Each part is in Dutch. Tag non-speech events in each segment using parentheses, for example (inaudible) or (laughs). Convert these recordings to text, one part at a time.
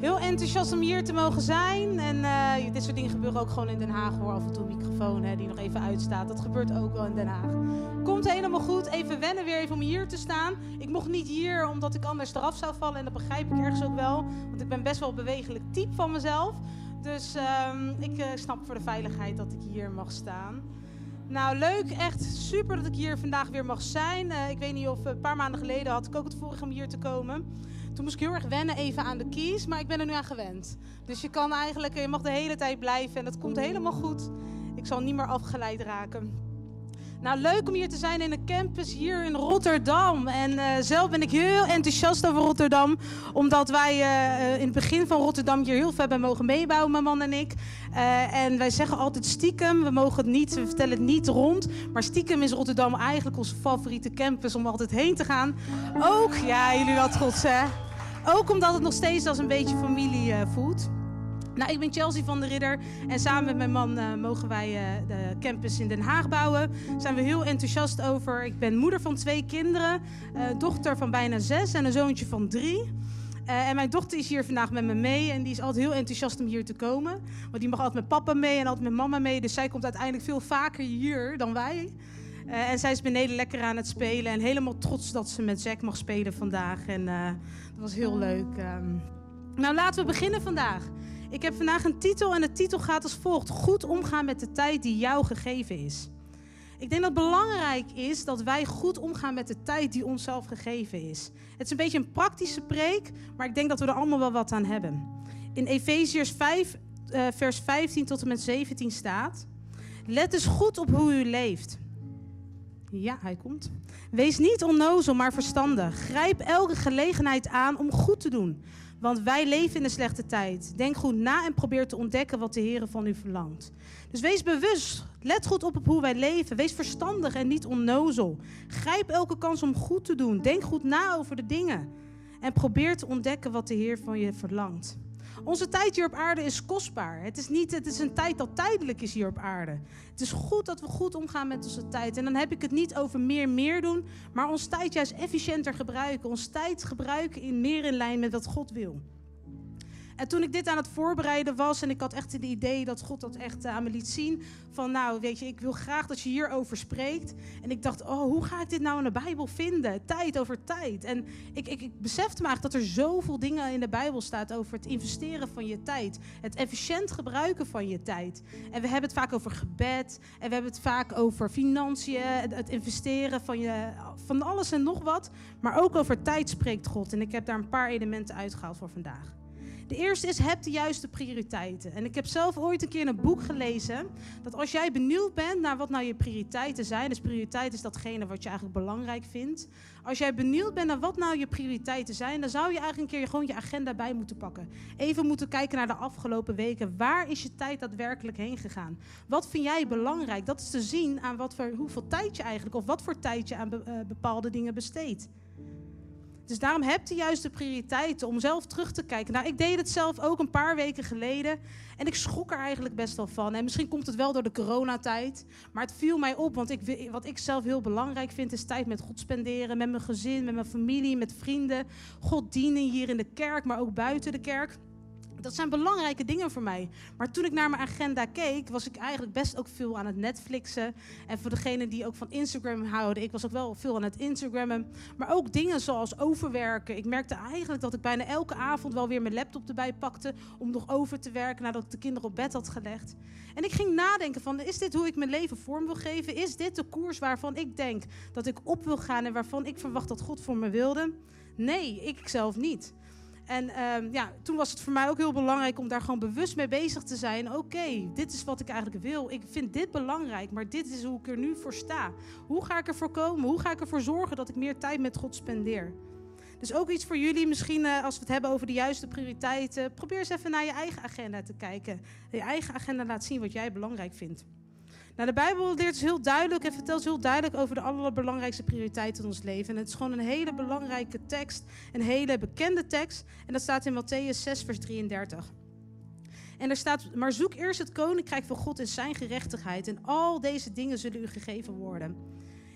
Heel enthousiast om hier te mogen zijn. En uh, dit soort dingen gebeuren ook gewoon in Den Haag hoor. Af en toe een microfoon hè, die nog even uitstaat. Dat gebeurt ook wel in Den Haag. Komt helemaal goed. Even wennen weer even om hier te staan. Ik mocht niet hier omdat ik anders eraf zou vallen. En dat begrijp ik ergens ook wel. Want ik ben best wel bewegelijk type van mezelf. Dus uh, ik uh, snap voor de veiligheid dat ik hier mag staan. Nou, leuk. Echt super dat ik hier vandaag weer mag zijn. Uh, ik weet niet of een paar maanden geleden had ik ook het vorige om hier te komen. Toen moest ik heel erg wennen even aan de keys, maar ik ben er nu aan gewend. Dus je kan eigenlijk, je mag de hele tijd blijven en dat komt helemaal goed. Ik zal niet meer afgeleid raken. Nou, leuk om hier te zijn in de campus hier in Rotterdam. En uh, zelf ben ik heel enthousiast over Rotterdam. Omdat wij uh, in het begin van Rotterdam hier heel veel hebben mogen meebouwen, mijn man en ik. En wij zeggen altijd stiekem, we mogen het niet, we vertellen het niet rond. Maar stiekem is Rotterdam eigenlijk onze favoriete campus om altijd heen te gaan. Ook, ja, jullie wat trots hè. Ook omdat het nog steeds als een beetje familie uh, voelt. Nou, ik ben Chelsea van der Ridder en samen met mijn man uh, mogen wij uh, de campus in Den Haag bouwen. Daar zijn we heel enthousiast over. Ik ben moeder van twee kinderen, dochter van bijna zes en een zoontje van drie. en mijn dochter is hier vandaag met me mee en die is altijd heel enthousiast om hier te komen. Want die mag altijd met papa mee en altijd met mama mee. Dus zij komt uiteindelijk veel vaker hier dan wij. Uh, en zij is beneden lekker aan het spelen. En helemaal trots dat ze met Zack mag spelen vandaag. En uh, dat was heel leuk. Um... Nou, laten we beginnen vandaag. Ik heb vandaag een titel en de titel gaat als volgt: Goed omgaan met de tijd die jou gegeven is. Ik denk dat het belangrijk is dat wij goed omgaan met de tijd die onszelf gegeven is. Het is een beetje een praktische preek, maar ik denk dat we er allemaal wel wat aan hebben. In Efeziërs 5, uh, vers 15 tot en met 17 staat: Let dus goed op hoe u leeft. Ja, hij komt. Wees niet onnozel, maar verstandig. Grijp elke gelegenheid aan om goed te doen. Want wij leven in een slechte tijd. Denk goed na en probeer te ontdekken wat de Heer van u verlangt. Dus wees bewust. Let goed op op hoe wij leven. Wees verstandig en niet onnozel. Grijp elke kans om goed te doen. Denk goed na over de dingen. En probeer te ontdekken wat de Heer van je verlangt. Onze tijd hier op aarde is kostbaar. Het is, niet, het is een tijd dat tijdelijk is hier op aarde. Het is goed dat we goed omgaan met onze tijd. En dan heb ik het niet over meer, meer doen, maar onze tijd juist efficiënter gebruiken. Ons tijd gebruiken in meer in lijn met wat God wil. En toen ik dit aan het voorbereiden was en ik had echt het idee dat God dat echt aan me liet zien. Van nou, weet je, ik wil graag dat je hierover spreekt. En ik dacht, oh, hoe ga ik dit nou in de Bijbel vinden? Tijd over tijd. En ik, ik, ik besefte me eigenlijk dat er zoveel dingen in de Bijbel staat over het investeren van je tijd. Het efficiënt gebruiken van je tijd. En we hebben het vaak over gebed. En we hebben het vaak over financiën. Het investeren van, je, van alles en nog wat. Maar ook over tijd spreekt God. En ik heb daar een paar elementen uitgehaald voor vandaag. De eerste is heb de juiste prioriteiten. En ik heb zelf ooit een keer in een boek gelezen dat als jij benieuwd bent naar wat nou je prioriteiten zijn, dus prioriteit is datgene wat je eigenlijk belangrijk vindt. Als jij benieuwd bent naar wat nou je prioriteiten zijn, dan zou je eigenlijk een keer gewoon je agenda bij moeten pakken. Even moeten kijken naar de afgelopen weken. Waar is je tijd daadwerkelijk heen gegaan? Wat vind jij belangrijk? Dat is te zien aan wat voor, hoeveel tijd je eigenlijk, of wat voor tijd je aan be, uh, bepaalde dingen besteedt. Dus daarom heb je juist de prioriteiten om zelf terug te kijken. Nou, ik deed het zelf ook een paar weken geleden. En ik schrok er eigenlijk best wel van. En misschien komt het wel door de coronatijd. Maar het viel mij op. Want ik, wat ik zelf heel belangrijk vind, is tijd met God spenderen. Met mijn gezin, met mijn familie, met vrienden. God dienen hier in de kerk, maar ook buiten de kerk. Dat zijn belangrijke dingen voor mij. Maar toen ik naar mijn agenda keek, was ik eigenlijk best ook veel aan het Netflixen. En voor degenen die ook van Instagram houden, ik was ook wel veel aan het Instagrammen. Maar ook dingen zoals overwerken. Ik merkte eigenlijk dat ik bijna elke avond wel weer mijn laptop erbij pakte om nog over te werken nadat ik de kinderen op bed had gelegd. En ik ging nadenken van, is dit hoe ik mijn leven vorm wil geven? Is dit de koers waarvan ik denk dat ik op wil gaan en waarvan ik verwacht dat God voor me wilde? Nee, ik zelf niet. En um, ja, toen was het voor mij ook heel belangrijk om daar gewoon bewust mee bezig te zijn. Oké, dit is wat ik eigenlijk wil. Ik vind dit belangrijk, maar dit is hoe ik er nu voor sta. Hoe ga ik ervoor komen? Hoe ga ik ervoor zorgen dat ik meer tijd met God spendeer? Dus ook iets voor jullie, misschien uh, als we het hebben over de juiste prioriteiten. Probeer eens even naar je eigen agenda te kijken. Je eigen agenda laat zien wat jij belangrijk vindt. Nou, de Bijbel leert dus heel duidelijk en vertelt heel duidelijk over de allerbelangrijkste prioriteiten in ons leven. En het is gewoon een hele belangrijke tekst, een hele bekende tekst. En dat staat in Matthäus 6, vers 33. En er staat, maar zoek eerst het koninkrijk van God en zijn gerechtigheid. En al deze dingen zullen u gegeven worden.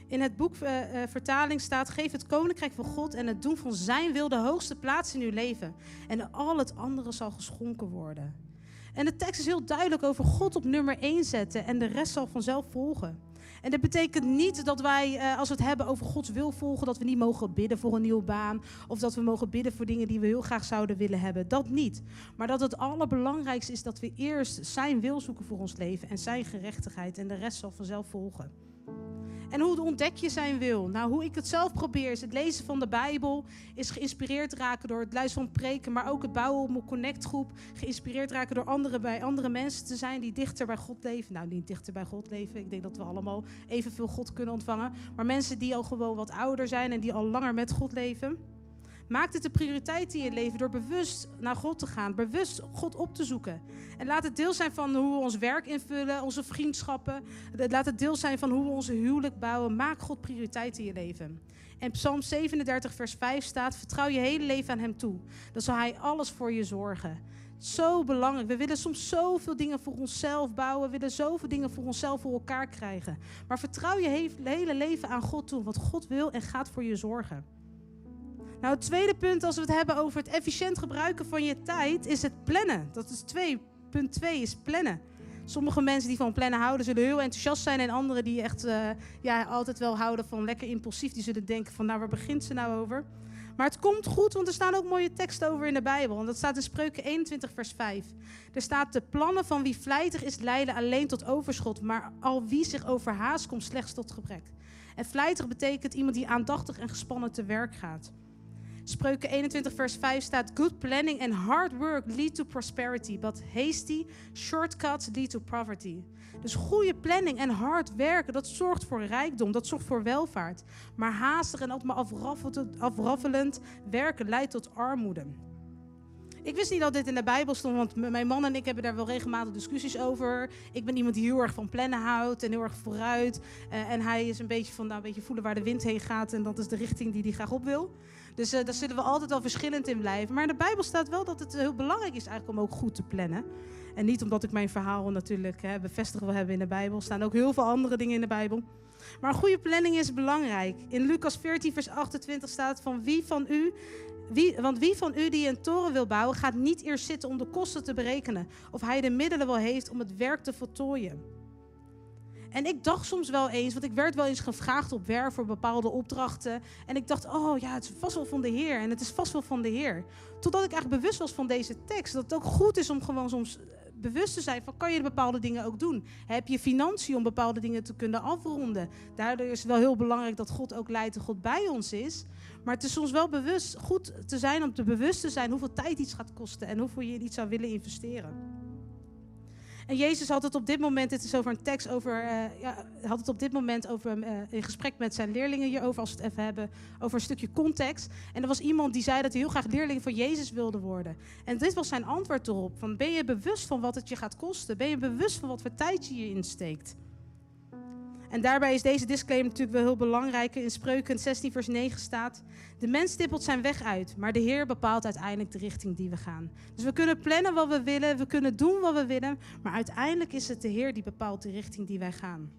In het boek uh, vertaling staat: Geef het koninkrijk van God en het doen van zijn wil de hoogste plaats in uw leven. En al het andere zal geschonken worden. En de tekst is heel duidelijk over God op nummer 1 zetten en de rest zal vanzelf volgen. En dat betekent niet dat wij, uh, als we het hebben over Gods wil volgen, dat we niet mogen bidden voor een nieuwe baan. Of dat we mogen bidden voor dingen die we heel graag zouden willen hebben. Dat niet. Maar dat het allerbelangrijkste is dat we eerst Zijn wil zoeken voor ons leven en Zijn gerechtigheid. En de rest zal vanzelf volgen. En hoe ontdek je zijn wil? Nou, hoe ik het zelf probeer is het lezen van de Bijbel, is geïnspireerd raken door het luisteren van preken, maar ook het bouwen op een connectgroep, geïnspireerd raken door andere, bij andere mensen te zijn die dichter bij God leven. Nou, niet dichter bij God leven, ik denk dat we allemaal evenveel God kunnen ontvangen, maar mensen die al gewoon wat ouder zijn en die al langer met God leven. Maak het de prioriteit in je leven door bewust naar God te gaan, bewust God op te zoeken. En laat het deel zijn van hoe we ons werk invullen, onze vriendschappen. Laat het deel zijn van hoe we onze huwelijk bouwen. Maak God prioriteit in je leven. En Psalm 37, vers 5 staat: Vertrouw je hele leven aan Hem toe. Dan zal Hij alles voor je zorgen. Zo belangrijk. We willen soms zoveel dingen voor onszelf bouwen. We willen zoveel dingen voor onszelf voor elkaar krijgen. Maar vertrouw je hele leven aan God toe. Want God wil en gaat voor je zorgen. Nou, het tweede punt als we het hebben over het efficiënt gebruiken van je tijd, is het plannen. Dat is twee. Punt twee is plannen. Sommige mensen die van plannen houden, zullen heel enthousiast zijn. En anderen die echt uh, ja, altijd wel houden van lekker impulsief, die zullen denken van nou, waar begint ze nou over? Maar het komt goed, want er staan ook mooie teksten over in de Bijbel. En dat staat in Spreuken 21, vers 5. Er staat: De plannen van wie vlijtig is, leiden alleen tot overschot. Maar al wie zich overhaast, komt slechts tot gebrek. En vlijtig betekent iemand die aandachtig en gespannen te werk gaat. Spreuken 21, vers 5 staat: Good planning and hard work lead to prosperity, but hasty shortcuts lead to poverty. Dus goede planning en hard werken, dat zorgt voor rijkdom, dat zorgt voor welvaart. Maar haastig en altijd afraffelend werken leidt tot armoede. Ik wist niet dat dit in de Bijbel stond, want mijn man en ik hebben daar wel regelmatig discussies over. Ik ben iemand die heel erg van plannen houdt en heel erg vooruit. Uh, en hij is een beetje van nou, een beetje voelen waar de wind heen gaat en dat is de richting die hij graag op wil. Dus uh, daar zullen we altijd wel verschillend in blijven. Maar in de Bijbel staat wel dat het heel belangrijk is eigenlijk om ook goed te plannen. En niet omdat ik mijn verhaal natuurlijk hè, bevestigd wil hebben in de Bijbel. Er staan ook heel veel andere dingen in de Bijbel. Maar goede planning is belangrijk. In Lucas 14, vers 28 staat van wie van u wie, want wie van u die een toren wil bouwen, gaat niet eerst zitten om de kosten te berekenen. Of hij de middelen wel heeft om het werk te voltooien. En ik dacht soms wel eens, want ik werd wel eens gevraagd op werk voor bepaalde opdrachten. En ik dacht, oh ja, het is vast wel van de Heer. En het is vast wel van de Heer. Totdat ik eigenlijk bewust was van deze tekst. Dat het ook goed is om gewoon soms bewust te zijn van kan je bepaalde dingen ook doen? Heb je financiën om bepaalde dingen te kunnen afronden? Daardoor is het wel heel belangrijk dat God ook leidt en God bij ons is. Maar het is soms wel bewust, goed te zijn om te bewust te zijn hoeveel tijd iets gaat kosten en hoeveel je in iets zou willen investeren. En Jezus had het op dit moment, dit is over een tekst over, uh, ja, had het op dit moment over, uh, in gesprek met zijn leerlingen hierover, als we het even hebben, over een stukje context. En er was iemand die zei dat hij heel graag leerling van Jezus wilde worden. En dit was zijn antwoord erop, van ben je bewust van wat het je gaat kosten? Ben je bewust van wat voor tijd je je insteekt? En daarbij is deze disclaimer natuurlijk wel heel belangrijk. In Spreuken 16 vers 9 staat... De mens stippelt zijn weg uit, maar de Heer bepaalt uiteindelijk de richting die we gaan. Dus we kunnen plannen wat we willen, we kunnen doen wat we willen... maar uiteindelijk is het de Heer die bepaalt de richting die wij gaan.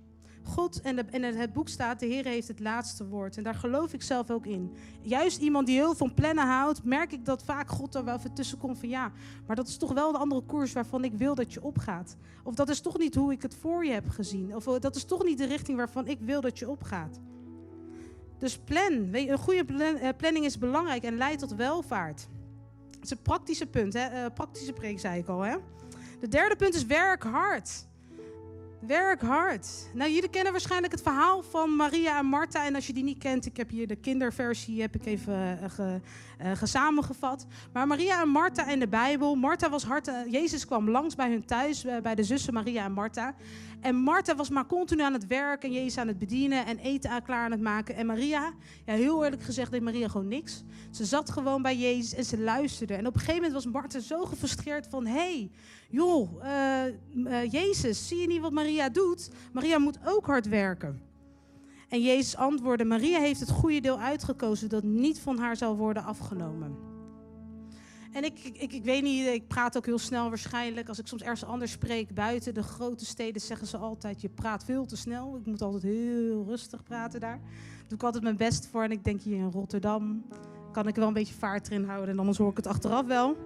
God en, in het boek staat, de Heer heeft het laatste woord. En daar geloof ik zelf ook in. Juist iemand die heel van plannen houdt, merk ik dat vaak God er wel even tussen komt van ja, maar dat is toch wel de andere koers waarvan ik wil dat je opgaat. Of dat is toch niet hoe ik het voor je heb gezien. Of oh, dat is toch niet de richting waarvan ik wil dat je opgaat. Dus plan. Een goede eh, planning is belangrijk en leidt tot welvaart. Dat is een praktische punt, hè? Uh, praktische preek zei ik al. Hè? De derde punt is werk hard. Werk hard. Nou, jullie kennen waarschijnlijk het verhaal van Maria en Martha. En als je die niet kent, ik heb hier de kinderversie heb ik even uh. Maar Maria en Martha in de Bijbel. Martha was hard. Uh, Jezus kwam langs bij hun thuis, bij de zussen Maria en Martha. En Martha was maar continu aan het werk en Jezus aan het bedienen en eten klaar aan het maken. En Maria, ja, heel eerlijk gezegd, deed Maria gewoon niks. Ze zat gewoon bij Jezus en ze luisterde. En op een gegeven moment was Martha zo gefrustreerd van... hé, hey, joh, uh, uh, Jezus, zie je niet wat Maria doet? Maria moet ook hard werken. En Jezus antwoordde, Maria heeft het goede deel uitgekozen dat niet van haar zal worden afgenomen. En ik, ik, ik, weet niet, ik praat ook heel snel waarschijnlijk. Als ik soms ergens anders spreek buiten de grote steden, zeggen ze altijd: je praat veel te snel. Ik moet altijd heel rustig praten daar. Daar doe ik altijd mijn best voor. En ik denk hier in Rotterdam kan ik wel een beetje vaart erin houden. En anders hoor ik het achteraf wel.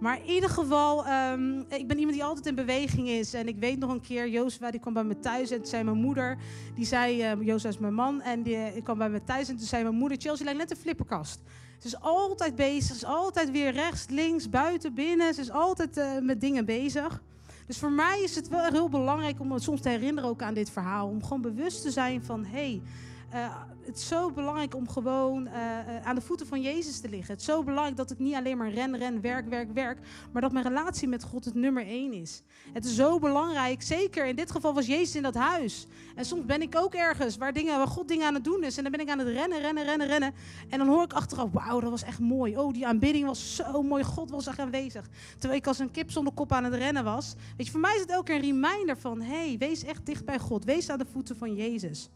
Maar in ieder geval, um, ik ben iemand die altijd in beweging is. En ik weet nog een keer, Jozua die kwam bij me thuis en toen zei mijn moeder, die zei, uh, Jozua is mijn man, en die, ik kwam bij me thuis en toen zei mijn moeder, Chelsea lijkt net een flipperkast. Ze is altijd bezig, ze is altijd weer rechts, links, buiten, binnen. Ze is altijd uh, met dingen bezig. Dus voor mij is het wel heel belangrijk om me soms te herinneren ook aan dit verhaal. Om gewoon bewust te zijn van, hé, hey, uh, het is zo belangrijk om gewoon uh, uh, aan de voeten van Jezus te liggen. Het is zo belangrijk dat ik niet alleen maar ren, ren, werk, werk, werk. Maar dat mijn relatie met God het nummer één is. Het is zo belangrijk. Zeker in dit geval was Jezus in dat huis. En soms ben ik ook ergens waar, dingen, waar God dingen aan het doen is. En dan ben ik aan het rennen, rennen, rennen, rennen. En dan hoor ik achteraf, wauw, dat was echt mooi. Oh, die aanbidding was zo mooi. God was echt aanwezig. Terwijl ik als een kip zonder kop aan het rennen was. Weet je, voor mij is het ook een reminder van, hey, wees echt dicht bij God. Wees aan de voeten van Jezus.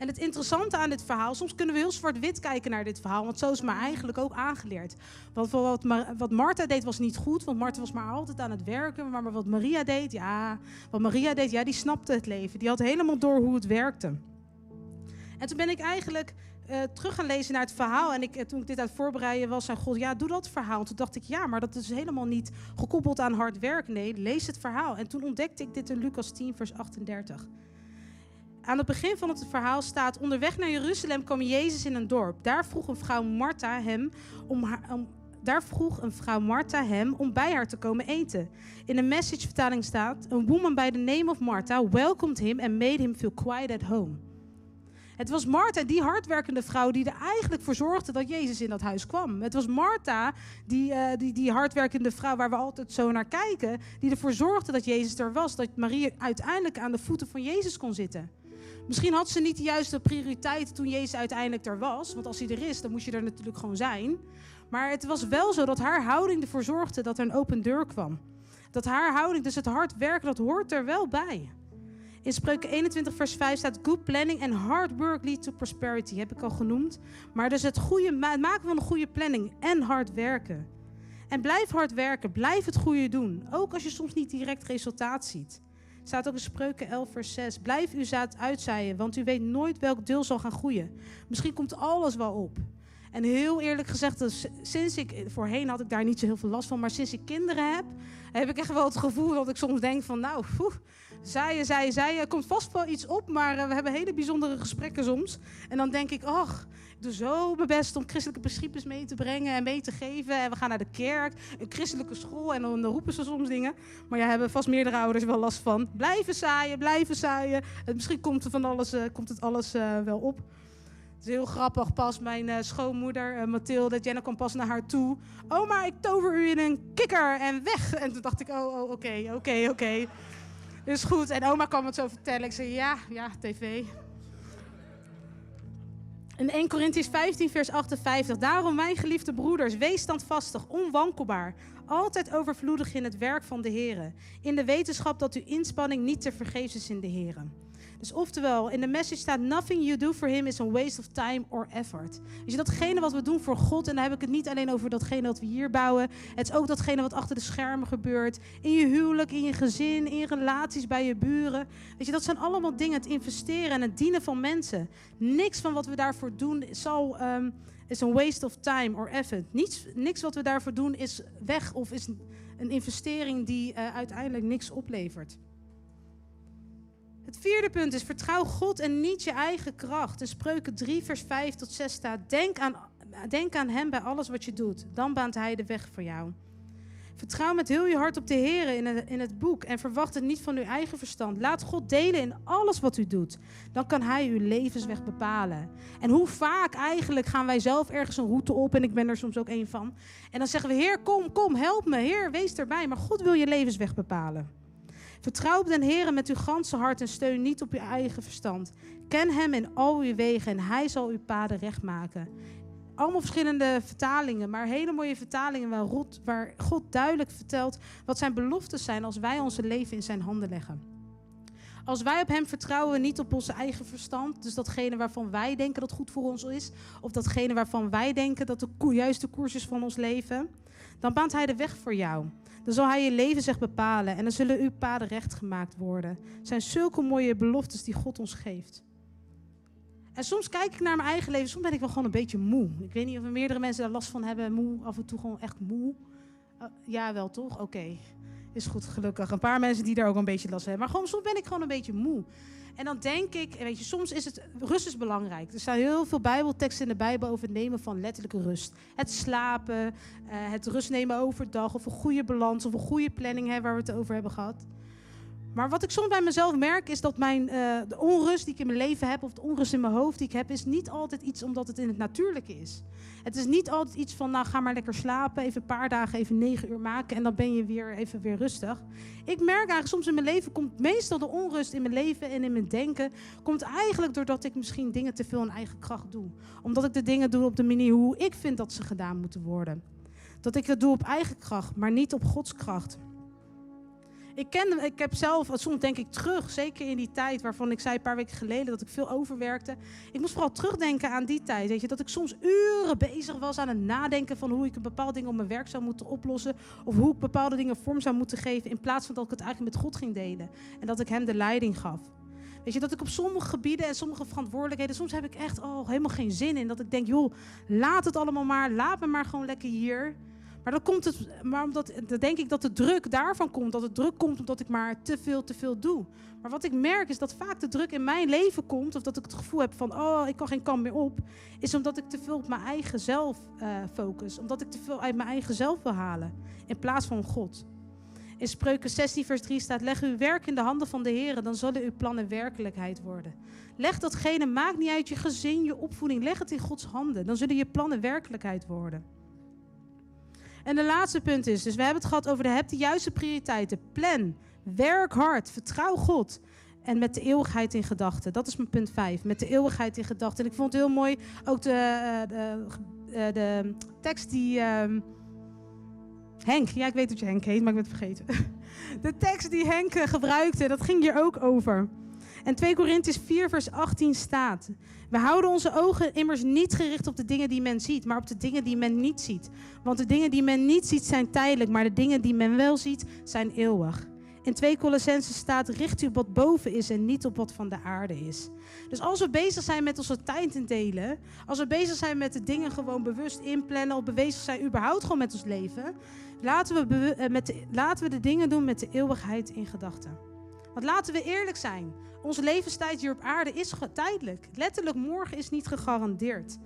En het interessante aan dit verhaal, soms kunnen we heel zwart-wit kijken naar dit verhaal, want zo is me eigenlijk ook aangeleerd. Want wat, wat Martha deed was niet goed, want Martha was maar altijd aan het werken. Maar wat Maria deed, ja, wat Maria deed, ja, die snapte het leven. Die had helemaal door hoe het werkte. En toen ben ik eigenlijk uh, terug gaan lezen naar het verhaal. En ik, toen ik dit het voorbereiden was, zei God, ja, doe dat verhaal. En toen dacht ik, ja, maar dat is helemaal niet gekoppeld aan hard werk. Nee, lees het verhaal. En toen ontdekte ik dit in Lucas 10, vers 38. Aan het begin van het verhaal staat: Onderweg naar Jeruzalem kwam Jezus in een dorp. Daar vroeg een vrouw Martha hem om, haar, daar vroeg een vrouw Martha hem om bij haar te komen eten. In de message-vertaling staat: A woman by the name of Martha welcomed him and made him feel quiet at home. Het was Martha, die hardwerkende vrouw, die er eigenlijk voor zorgde dat Jezus in dat huis kwam. Het was Martha, die, uh, die, die hardwerkende vrouw waar we altijd zo naar kijken, die ervoor zorgde dat Jezus er was. Dat Maria uiteindelijk aan de voeten van Jezus kon zitten. Misschien had ze niet de juiste prioriteit toen Jezus uiteindelijk er was. Want als hij er is, dan moet je er natuurlijk gewoon zijn. Maar het was wel zo dat haar houding ervoor zorgde dat er een open deur kwam. Dat haar houding, dus het hard werken, dat hoort er wel bij. In Spreuken 21, vers 5 staat: Good planning and hard work lead to prosperity. Heb ik al genoemd. Maar dus het, goede, het maken van een goede planning en hard werken. En blijf hard werken, blijf het goede doen. Ook als je soms niet direct resultaat ziet staat ook in Spreuken 11, vers 6. Blijf uw zaad uitzaaien, want u weet nooit welk deel zal gaan groeien. Misschien komt alles wel op. En heel eerlijk gezegd, dus sinds ik, voorheen had ik daar niet zo heel veel last van, maar sinds ik kinderen heb, heb ik echt wel het gevoel dat ik soms denk van, nou, poeh, zaaien, zaaien, zaaien, komt vast wel iets op, maar uh, we hebben hele bijzondere gesprekken soms. En dan denk ik, ach, ik doe zo mijn best om christelijke principes mee te brengen en mee te geven. En we gaan naar de kerk, een christelijke school en dan, roepen ze soms dingen. Maar ja, hebben vast meerdere ouders wel last van. Blijven zaaien, blijven zaaien. En misschien komt, er van alles, uh, komt het alles uh, wel op. Het is heel grappig. Pas mijn uh, schoonmoeder, uh, Mathilde, Jenna kwam pas naar haar toe. Oma, ik tover u in een kikker en weg. En toen dacht ik, oh, oh, oké, oké, oké. Is goed. En oma kwam het zo vertellen. Ik zei, ja, ja, tv. In 1 Corinthians 15, vers 58. Daarom, mijn geliefde broeders, wees standvastig, onwankelbaar. Altijd overvloedig in het werk van de Heer. In de wetenschap dat uw inspanning niet te vergeefs is in de Heer. Dus oftewel, in de message staat: Nothing you do for him is a waste of time or effort. Dus datgene wat we doen voor God, en dan heb ik het niet alleen over datgene wat we hier bouwen. Het is ook datgene wat achter de schermen gebeurt. In je huwelijk, in je gezin, in relaties bij je buren. Weet je, dat zijn allemaal dingen. Het investeren en het dienen van mensen. Niks van wat we daarvoor doen zal. Um, is een waste of time or effort. Niets, niks wat we daarvoor doen is weg of is een investering die uh, uiteindelijk niks oplevert. Het vierde punt is vertrouw God en niet je eigen kracht. In Spreuken 3, vers 5 tot 6 staat: denk aan, denk aan Hem bij alles wat je doet. Dan baant Hij de weg voor jou. Vertrouw met heel je hart op de Heer in het, in het boek en verwacht het niet van uw eigen verstand. Laat God delen in alles wat u doet. Dan kan Hij uw levensweg bepalen. En hoe vaak eigenlijk gaan wij zelf ergens een route op, en ik ben er soms ook een van. En dan zeggen we: Heer, kom, kom, help me. Heer, wees erbij. Maar God wil je levensweg bepalen. Vertrouw op den Heer met uw ganse hart en steun niet op uw eigen verstand. Ken Hem in al uw wegen en Hij zal uw paden recht maken. Allemaal verschillende vertalingen, maar hele mooie vertalingen waar God, waar God duidelijk vertelt wat zijn beloftes zijn als wij onze leven in zijn handen leggen. Als wij op Hem vertrouwen, niet op onze eigen verstand, dus datgene waarvan wij denken dat goed voor ons is, of datgene waarvan wij denken dat de juiste koers is van ons leven, dan baant Hij de weg voor jou. Dan zal Hij je leven zich bepalen en dan zullen uw paden recht gemaakt worden. Het zijn zulke mooie beloftes die God ons geeft. En soms kijk ik naar mijn eigen leven, soms ben ik wel gewoon een beetje moe. Ik weet niet of er meerdere mensen daar last van hebben, moe, af en toe gewoon echt moe. Uh, ja, wel toch? Oké. Is goed, gelukkig. Een paar mensen die daar ook een beetje last van hebben. Maar gewoon, soms ben ik gewoon een beetje moe. En dan denk ik, weet je, soms is het, rust is belangrijk. Er staan heel veel bijbelteksten in de Bijbel over het nemen van letterlijke rust. Het slapen, uh, het rust nemen overdag, of een goede balans, of een goede planning, hè, waar we het over hebben gehad. Maar wat ik soms bij mezelf merk is dat mijn, uh, de onrust die ik in mijn leven heb, of de onrust in mijn hoofd die ik heb, is niet altijd iets omdat het in het natuurlijke is. Het is niet altijd iets van, nou ga maar lekker slapen, even een paar dagen, even negen uur maken en dan ben je weer even weer rustig. Ik merk eigenlijk soms in mijn leven komt meestal de onrust in mijn leven en in mijn denken, komt eigenlijk doordat ik misschien dingen te veel in eigen kracht doe. Omdat ik de dingen doe op de manier hoe ik vind dat ze gedaan moeten worden. Dat ik het doe op eigen kracht, maar niet op Gods kracht. Ik, ken, ik heb zelf, soms denk ik terug, zeker in die tijd waarvan ik zei een paar weken geleden dat ik veel overwerkte. Ik moest vooral terugdenken aan die tijd. Weet je, dat ik soms uren bezig was aan het nadenken van hoe ik een bepaalde dingen op mijn werk zou moeten oplossen. Of hoe ik bepaalde dingen vorm zou moeten geven. In plaats van dat ik het eigenlijk met God ging delen. En dat ik hem de leiding gaf. Weet je, dat ik op sommige gebieden en sommige verantwoordelijkheden, soms heb ik echt oh, helemaal geen zin in. Dat ik denk, joh, laat het allemaal maar, laat me maar gewoon lekker hier. Maar komt het, maar omdat, dan denk ik dat de druk daarvan komt. Dat het druk komt omdat ik maar te veel, te veel doe. Maar wat ik merk is dat vaak de druk in mijn leven komt, of dat ik het gevoel heb van, oh, ik kan geen kant meer op, is omdat ik te veel op mijn eigen zelf uh, focus. Omdat ik te veel uit mijn eigen zelf wil halen, in plaats van God. In Spreuken 16, vers 3 staat: Leg uw werk in de handen van de Heer, dan zullen uw plannen werkelijkheid worden. Leg datgene, maakt niet uit je gezin, je opvoeding, leg het in Gods handen, dan zullen je plannen werkelijkheid worden. En de laatste punt is, dus we hebben het gehad over de heb de juiste prioriteiten. Plan, werk hard, vertrouw God. En met de eeuwigheid in gedachten. Dat is mijn punt 5. Met de eeuwigheid in gedachten. En ik vond het heel mooi, ook de, eh, de, de, de tekst die... Uh, Henk, ja ik weet dat je Henk heet, maar ik ben het vergeten. (laughs) De tekst die Henk eh, gebruikte, dat ging hier ook over. En 2 Korintiërs 4 vers 18 staat... We houden onze ogen immers niet gericht op de dingen die men ziet, maar op de dingen die men niet ziet. Want de dingen die men niet ziet zijn tijdelijk, maar de dingen die men wel ziet zijn eeuwig. In 2 Colossense staat: richt u op wat boven is en niet op wat van de aarde is. Dus als we bezig zijn met onze tijd in delen, als we bezig zijn met de dingen gewoon bewust inplannen, of bezig zijn überhaupt gewoon met ons leven, laten we, eh, met laten we de dingen doen met de eeuwigheid in gedachten. Want laten we eerlijk zijn. Onze levenstijd hier op aarde is tijdelijk. Letterlijk, morgen is niet gegarandeerd.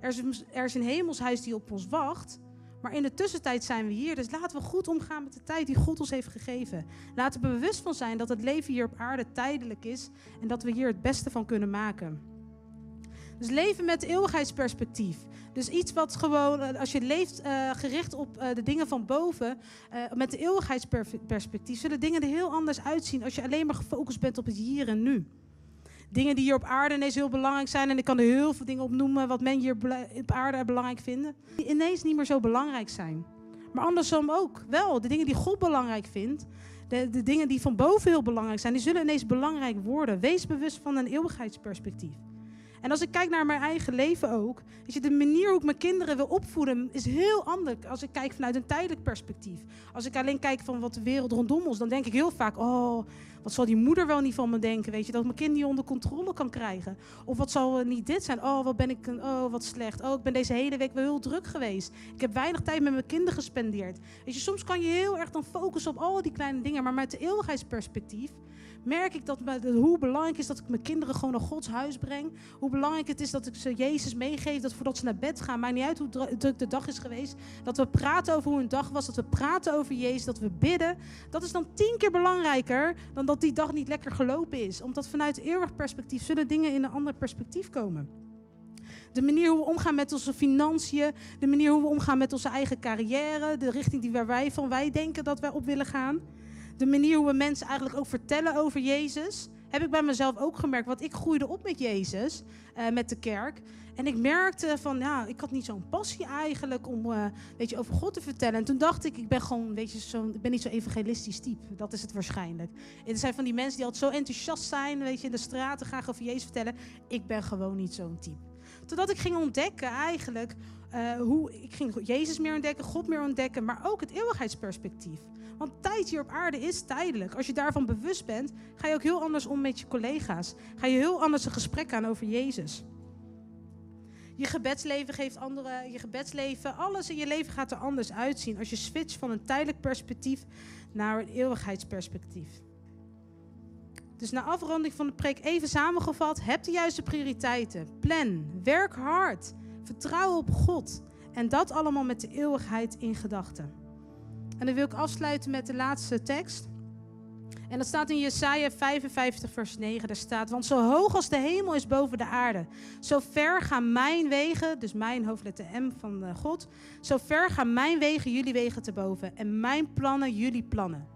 Er is, er is een hemelshuis die op ons wacht. Maar in de tussentijd zijn we hier. Dus laten we goed omgaan met de tijd die God ons heeft gegeven. Laten we bewust van zijn dat het leven hier op aarde tijdelijk is. En dat we hier het beste van kunnen maken. Dus leven met eeuwigheidsperspectief. Dus iets wat gewoon, eh, als je leeft uh, gericht op uh, de dingen van boven, met de eeuwigheidsperspectief, zullen dingen er heel anders uitzien als je alleen maar gefocust bent op het hier en nu. Dingen die hier op aarde ineens heel belangrijk zijn, en ik kan er heel veel dingen op noemen wat men hier op aarde belangrijk vinden, die ineens niet meer zo belangrijk zijn. Maar andersom ook, wel, de dingen die God belangrijk vindt, de, de dingen die van boven heel belangrijk zijn, die zullen ineens belangrijk worden. Wees bewust van een eeuwigheidsperspectief. En als ik kijk naar mijn eigen leven ook, weet je, de manier hoe ik mijn kinderen wil opvoeden is heel anders als ik kijk vanuit een tijdelijk perspectief. Als ik alleen kijk van wat de wereld rondom ons, dan denk ik heel vaak, oh, wat zal die moeder wel niet van me denken, weet je, dat mijn kind niet onder controle kan krijgen. Of wat zal niet dit zijn, oh, wat ben ik, oh, wat slecht. Oh, ik ben deze hele week wel heel druk geweest. Ik heb weinig tijd met mijn kinderen gespendeerd. Weet je, soms kan je heel erg dan focussen op al die kleine dingen, maar met de eeuwigheidsperspectief merk ik dat, hoe belangrijk is dat ik mijn kinderen gewoon naar Gods huis breng. Hoe belangrijk het is dat ik ze Jezus meegeef. Dat voordat ze naar bed gaan, maakt niet uit hoe druk de dag is geweest. Dat we praten over hoe hun dag was. Dat we praten over Jezus. Dat we bidden. Dat is dan tien keer belangrijker dan dat die dag niet lekker gelopen is. Omdat vanuit eeuwig perspectief zullen dingen in een ander perspectief komen. De manier hoe we omgaan met onze financiën, de manier hoe we omgaan met onze eigen carrière, de richting die wij van wij denken dat wij op willen gaan de manier hoe we mensen eigenlijk ook vertellen over Jezus. heb ik bij mezelf ook gemerkt. Want ik groeide op met Jezus, uh, met de kerk. En ik merkte van, ja, ik had niet zo'n passie eigenlijk om, uh, weet je, over God te vertellen. En toen dacht ik, ik ben gewoon, weet je, zo, ik ben niet zo evangelistisch type. Dat is het waarschijnlijk. Er zijn van die mensen die altijd zo enthousiast zijn, weet je, in de straten graag over Jezus vertellen. Ik ben gewoon niet zo'n type. Totdat ik ging ontdekken eigenlijk uh, hoe ik ging Jezus meer ontdekken, God meer ontdekken, maar ook het eeuwigheidsperspectief. Want tijd hier op aarde is tijdelijk. Als je daarvan bewust bent, ga je ook heel anders om met je collega's. Ga je heel anders een gesprek aan over Jezus. Je gebedsleven geeft andere, je gebedsleven, alles in je leven gaat er anders uitzien als je switcht van een tijdelijk perspectief naar een eeuwigheidsperspectief. Dus na afronding van de preek even samengevat, heb de juiste prioriteiten. Plan, werk hard, vertrouw op God en dat allemaal met de eeuwigheid in gedachten. En dan wil ik afsluiten met de laatste tekst. En dat staat in Jesaja 55, vers 9. Daar staat, want zo hoog als de hemel is boven de aarde, zo ver gaan mijn wegen, dus mijn hoofdletter M van eh, God, zo ver gaan mijn wegen jullie wegen te boven en mijn plannen jullie plannen.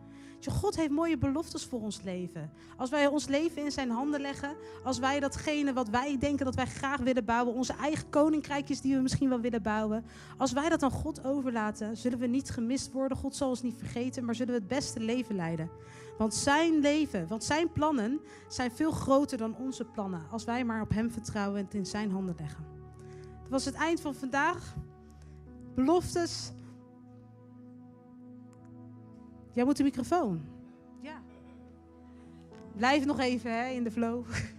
God heeft mooie beloftes voor ons leven. Als wij ons leven in zijn handen leggen, als wij datgene wat wij denken dat wij graag willen bouwen, onze eigen koninkrijkjes die we misschien wel willen bouwen, als wij dat aan God overlaten, zullen we niet gemist worden. God zal ons niet vergeten, maar zullen we het beste leven leiden. Want zijn leven, want zijn plannen zijn veel groter dan onze plannen. Als wij maar op hem vertrouwen en het in zijn handen leggen. Dat was het eind van vandaag. Beloftes Jij moet de microfoon. Ja. Blijf nog even hè, in de flow. (laughs)